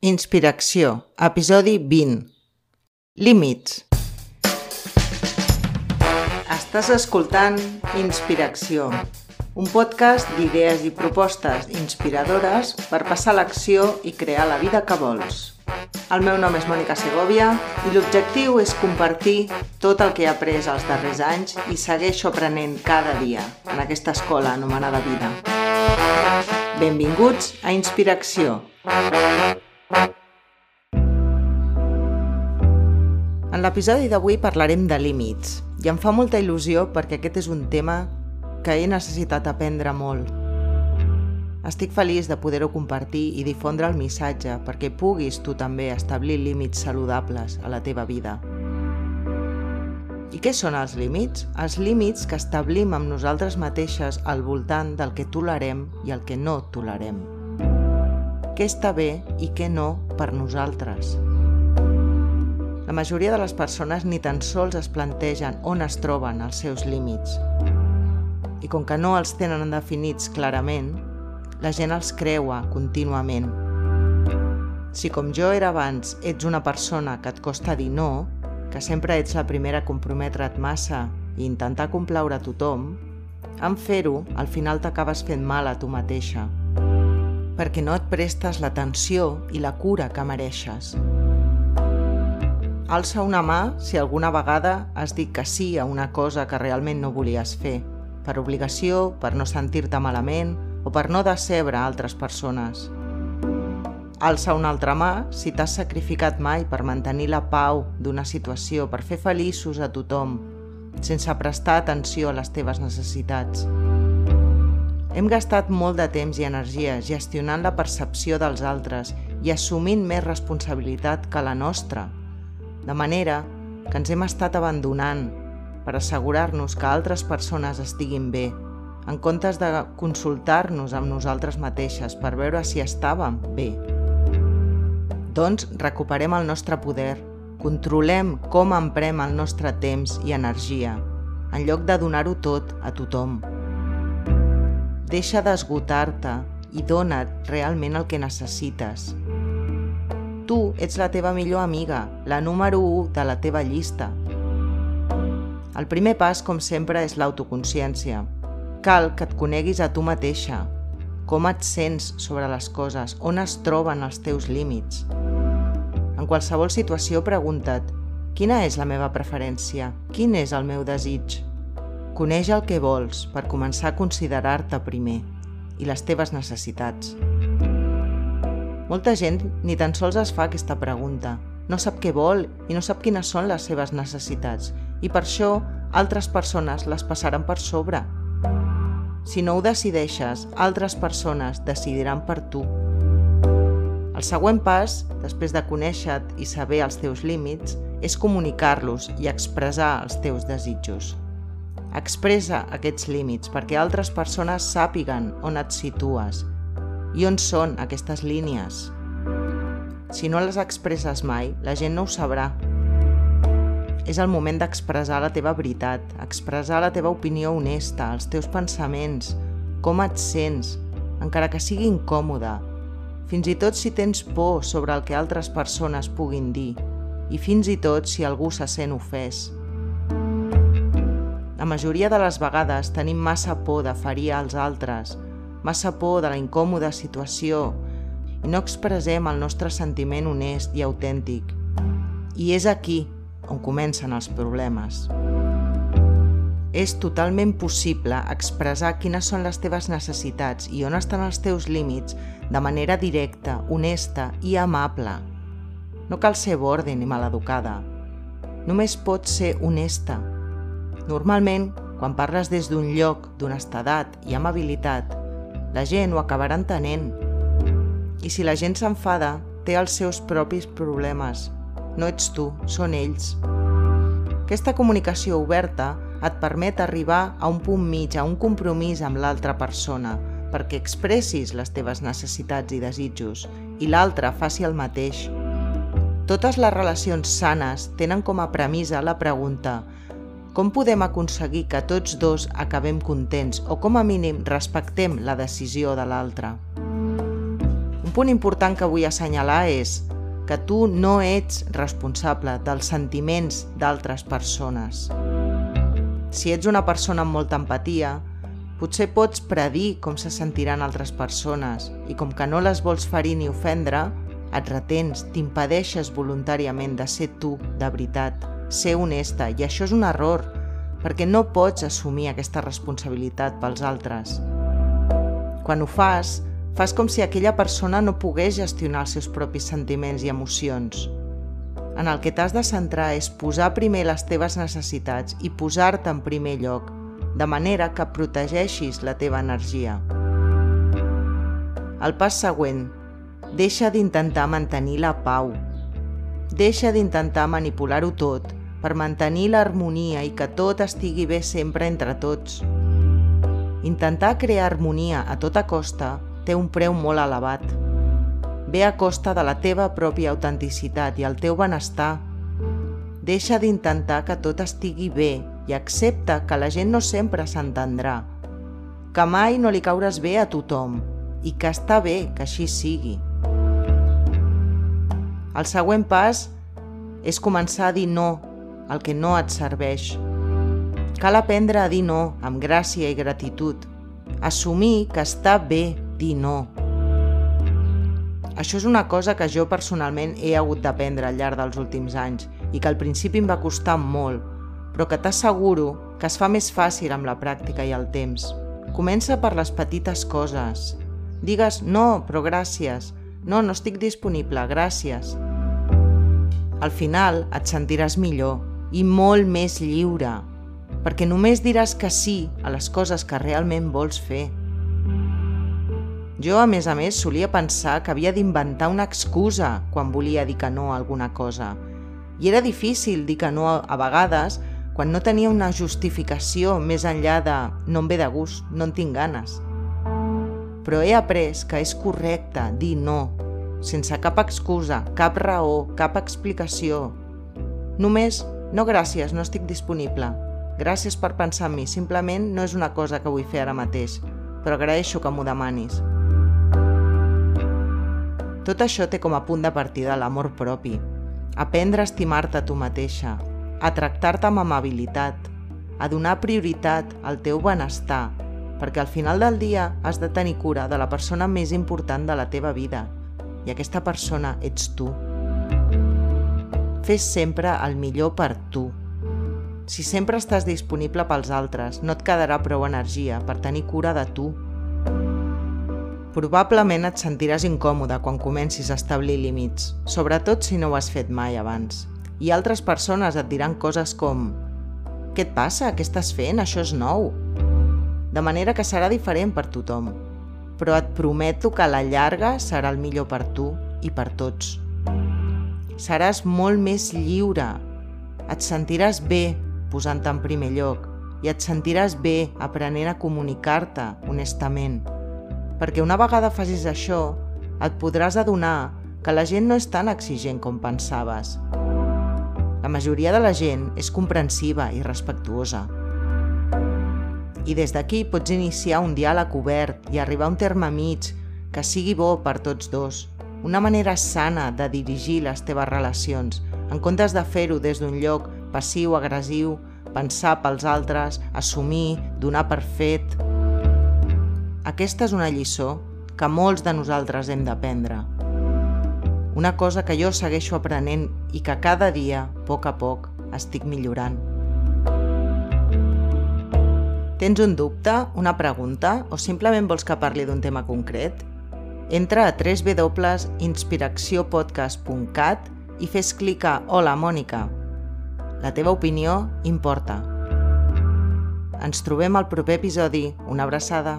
Inspiració, episodi 20. Límits. Estàs escoltant Inspiració, un podcast d'idees i propostes inspiradores per passar l'acció i crear la vida que vols. El meu nom és Mònica Segovia i l'objectiu és compartir tot el que he après els darrers anys i segueixo aprenent cada dia en aquesta escola anomenada vida. Benvinguts a Inspiració. En l'episodi d'avui parlarem de límits i em fa molta il·lusió perquè aquest és un tema que he necessitat aprendre molt. Estic feliç de poder-ho compartir i difondre el missatge perquè puguis tu també establir límits saludables a la teva vida. I què són els límits? Els límits que establim amb nosaltres mateixes al voltant del que tolerem i el que no tolerem. Què està bé i què no per nosaltres. La majoria de les persones ni tan sols es plantegen on es troben els seus límits. I com que no els tenen definits clarament, la gent els creua contínuament. Si com jo era abans ets una persona que et costa dir no, que sempre ets la primera a comprometre't massa i intentar complaure a tothom, en fer-ho, al final t'acabes fent mal a tu mateixa, perquè no et prestes l'atenció i la cura que mereixes. Alça una mà si alguna vegada has dit que sí a una cosa que realment no volies fer, per obligació, per no sentir-te malament o per no decebre altres persones. Alça una altra mà si t'has sacrificat mai per mantenir la pau d'una situació, per fer feliços a tothom, sense prestar atenció a les teves necessitats. Hem gastat molt de temps i energia gestionant la percepció dels altres i assumint més responsabilitat que la nostra, de manera que ens hem estat abandonant per assegurar-nos que altres persones estiguin bé, en comptes de consultar-nos amb nosaltres mateixes per veure si estàvem bé. Doncs recuperem el nostre poder, controlem com emprem el nostre temps i energia, en lloc de donar-ho tot a tothom. Deixa d'esgotar-te i dona't realment el que necessites, tu ets la teva millor amiga, la número 1 de la teva llista. El primer pas, com sempre, és l'autoconsciència. Cal que et coneguis a tu mateixa, com et sents sobre les coses, on es troben els teus límits. En qualsevol situació pregunta't quina és la meva preferència, quin és el meu desig. Coneix el que vols per començar a considerar-te primer i les teves necessitats. Molta gent ni tan sols es fa aquesta pregunta. No sap què vol i no sap quines són les seves necessitats i per això altres persones les passaran per sobre. Si no ho decideixes, altres persones decidiran per tu. El següent pas, després de conèixer-te i saber els teus límits, és comunicar-los i expressar els teus desitjos. Expressa aquests límits perquè altres persones sàpiguen on et situes i on són aquestes línies? Si no les expresses mai, la gent no ho sabrà. És el moment d'expressar la teva veritat, expressar la teva opinió honesta, els teus pensaments, com et sents, encara que sigui incòmode, fins i tot si tens por sobre el que altres persones puguin dir, i fins i tot si algú se sent ofès. La majoria de les vegades tenim massa por de ferir als altres, massa por de la incòmoda situació i no expressem el nostre sentiment honest i autèntic. I és aquí on comencen els problemes. És totalment possible expressar quines són les teves necessitats i on estan els teus límits de manera directa, honesta i amable. No cal ser borde ni maleducada. Només pots ser honesta. Normalment, quan parles des d'un lloc d'honestedat i amabilitat, la gent ho acabarà entenent. I si la gent s'enfada, té els seus propis problemes. No ets tu, són ells. Aquesta comunicació oberta et permet arribar a un punt mig, a un compromís amb l'altra persona, perquè expressis les teves necessitats i desitjos i l'altre faci el mateix. Totes les relacions sanes tenen com a premissa la pregunta com podem aconseguir que tots dos acabem contents o com a mínim respectem la decisió de l'altre? Un punt important que vull assenyalar és que tu no ets responsable dels sentiments d'altres persones. Si ets una persona amb molta empatia, potser pots predir com se sentiran altres persones i com que no les vols ferir ni ofendre, et retens, t'impedeixes voluntàriament de ser tu, de veritat, ser honesta, i això és un error, perquè no pots assumir aquesta responsabilitat pels altres. Quan ho fas, fas com si aquella persona no pogués gestionar els seus propis sentiments i emocions. En el que t'has de centrar és posar primer les teves necessitats i posar-te en primer lloc, de manera que protegeixis la teva energia. El pas següent. Deixa d'intentar mantenir la pau. Deixa d'intentar manipular-ho tot per mantenir l'harmonia i que tot estigui bé sempre entre tots. Intentar crear harmonia a tota costa té un preu molt elevat. Ve a costa de la teva pròpia autenticitat i el teu benestar. Deixa d'intentar que tot estigui bé i accepta que la gent no sempre s'entendrà, que mai no li cauràs bé a tothom i que està bé que així sigui. El següent pas és començar a dir no el que no et serveix. Cal aprendre a dir no amb gràcia i gratitud. Assumir que està bé dir no. Això és una cosa que jo personalment he hagut d'aprendre al llarg dels últims anys i que al principi em va costar molt, però que t'asseguro que es fa més fàcil amb la pràctica i el temps. Comença per les petites coses. Digues no, però gràcies. No, no estic disponible, gràcies. Al final et sentiràs millor i molt més lliure, perquè només diràs que sí a les coses que realment vols fer. Jo, a més a més, solia pensar que havia d'inventar una excusa quan volia dir que no a alguna cosa. I era difícil dir que no a vegades quan no tenia una justificació més enllà de no em ve de gust, no en tinc ganes. Però he après que és correcte dir no, sense cap excusa, cap raó, cap explicació. Només no gràcies, no estic disponible. Gràcies per pensar en mi, simplement no és una cosa que vull fer ara mateix, però agraeixo que m'ho demanis. Tot això té com a punt de partida l'amor propi, aprendre a estimar-te a tu mateixa, a tractar-te amb amabilitat, a donar prioritat al teu benestar, perquè al final del dia has de tenir cura de la persona més important de la teva vida, i aquesta persona ets tu. Fes sempre el millor per tu. Si sempre estàs disponible pels altres, no et quedarà prou energia per tenir cura de tu. Probablement et sentiràs incòmode quan comencis a establir límits, sobretot si no ho has fet mai abans. I altres persones et diran coses com «Què et passa? Què estàs fent? Això és nou!» De manera que serà diferent per tothom, però et prometo que a la llarga serà el millor per tu i per tots seràs molt més lliure. Et sentiràs bé posant-te en primer lloc i et sentiràs bé aprenent a comunicar-te honestament. Perquè una vegada facis això, et podràs adonar que la gent no és tan exigent com pensaves. La majoria de la gent és comprensiva i respectuosa. I des d'aquí pots iniciar un diàleg obert i arribar a un terme mig que sigui bo per tots dos, una manera sana de dirigir les teves relacions, en comptes de fer-ho des d'un lloc passiu-agressiu, pensar pels altres, assumir, donar per fet. Aquesta és una lliçó que molts de nosaltres hem d'aprendre. Una cosa que jo segueixo aprenent i que cada dia, a poc a poc, estic millorant. Tens un dubte, una pregunta o simplement vols que parli d'un tema concret? Entra a www.inspiracciopodcast.cat i fes clic a Hola, Mònica. La teva opinió importa. Ens trobem al proper episodi. Una abraçada.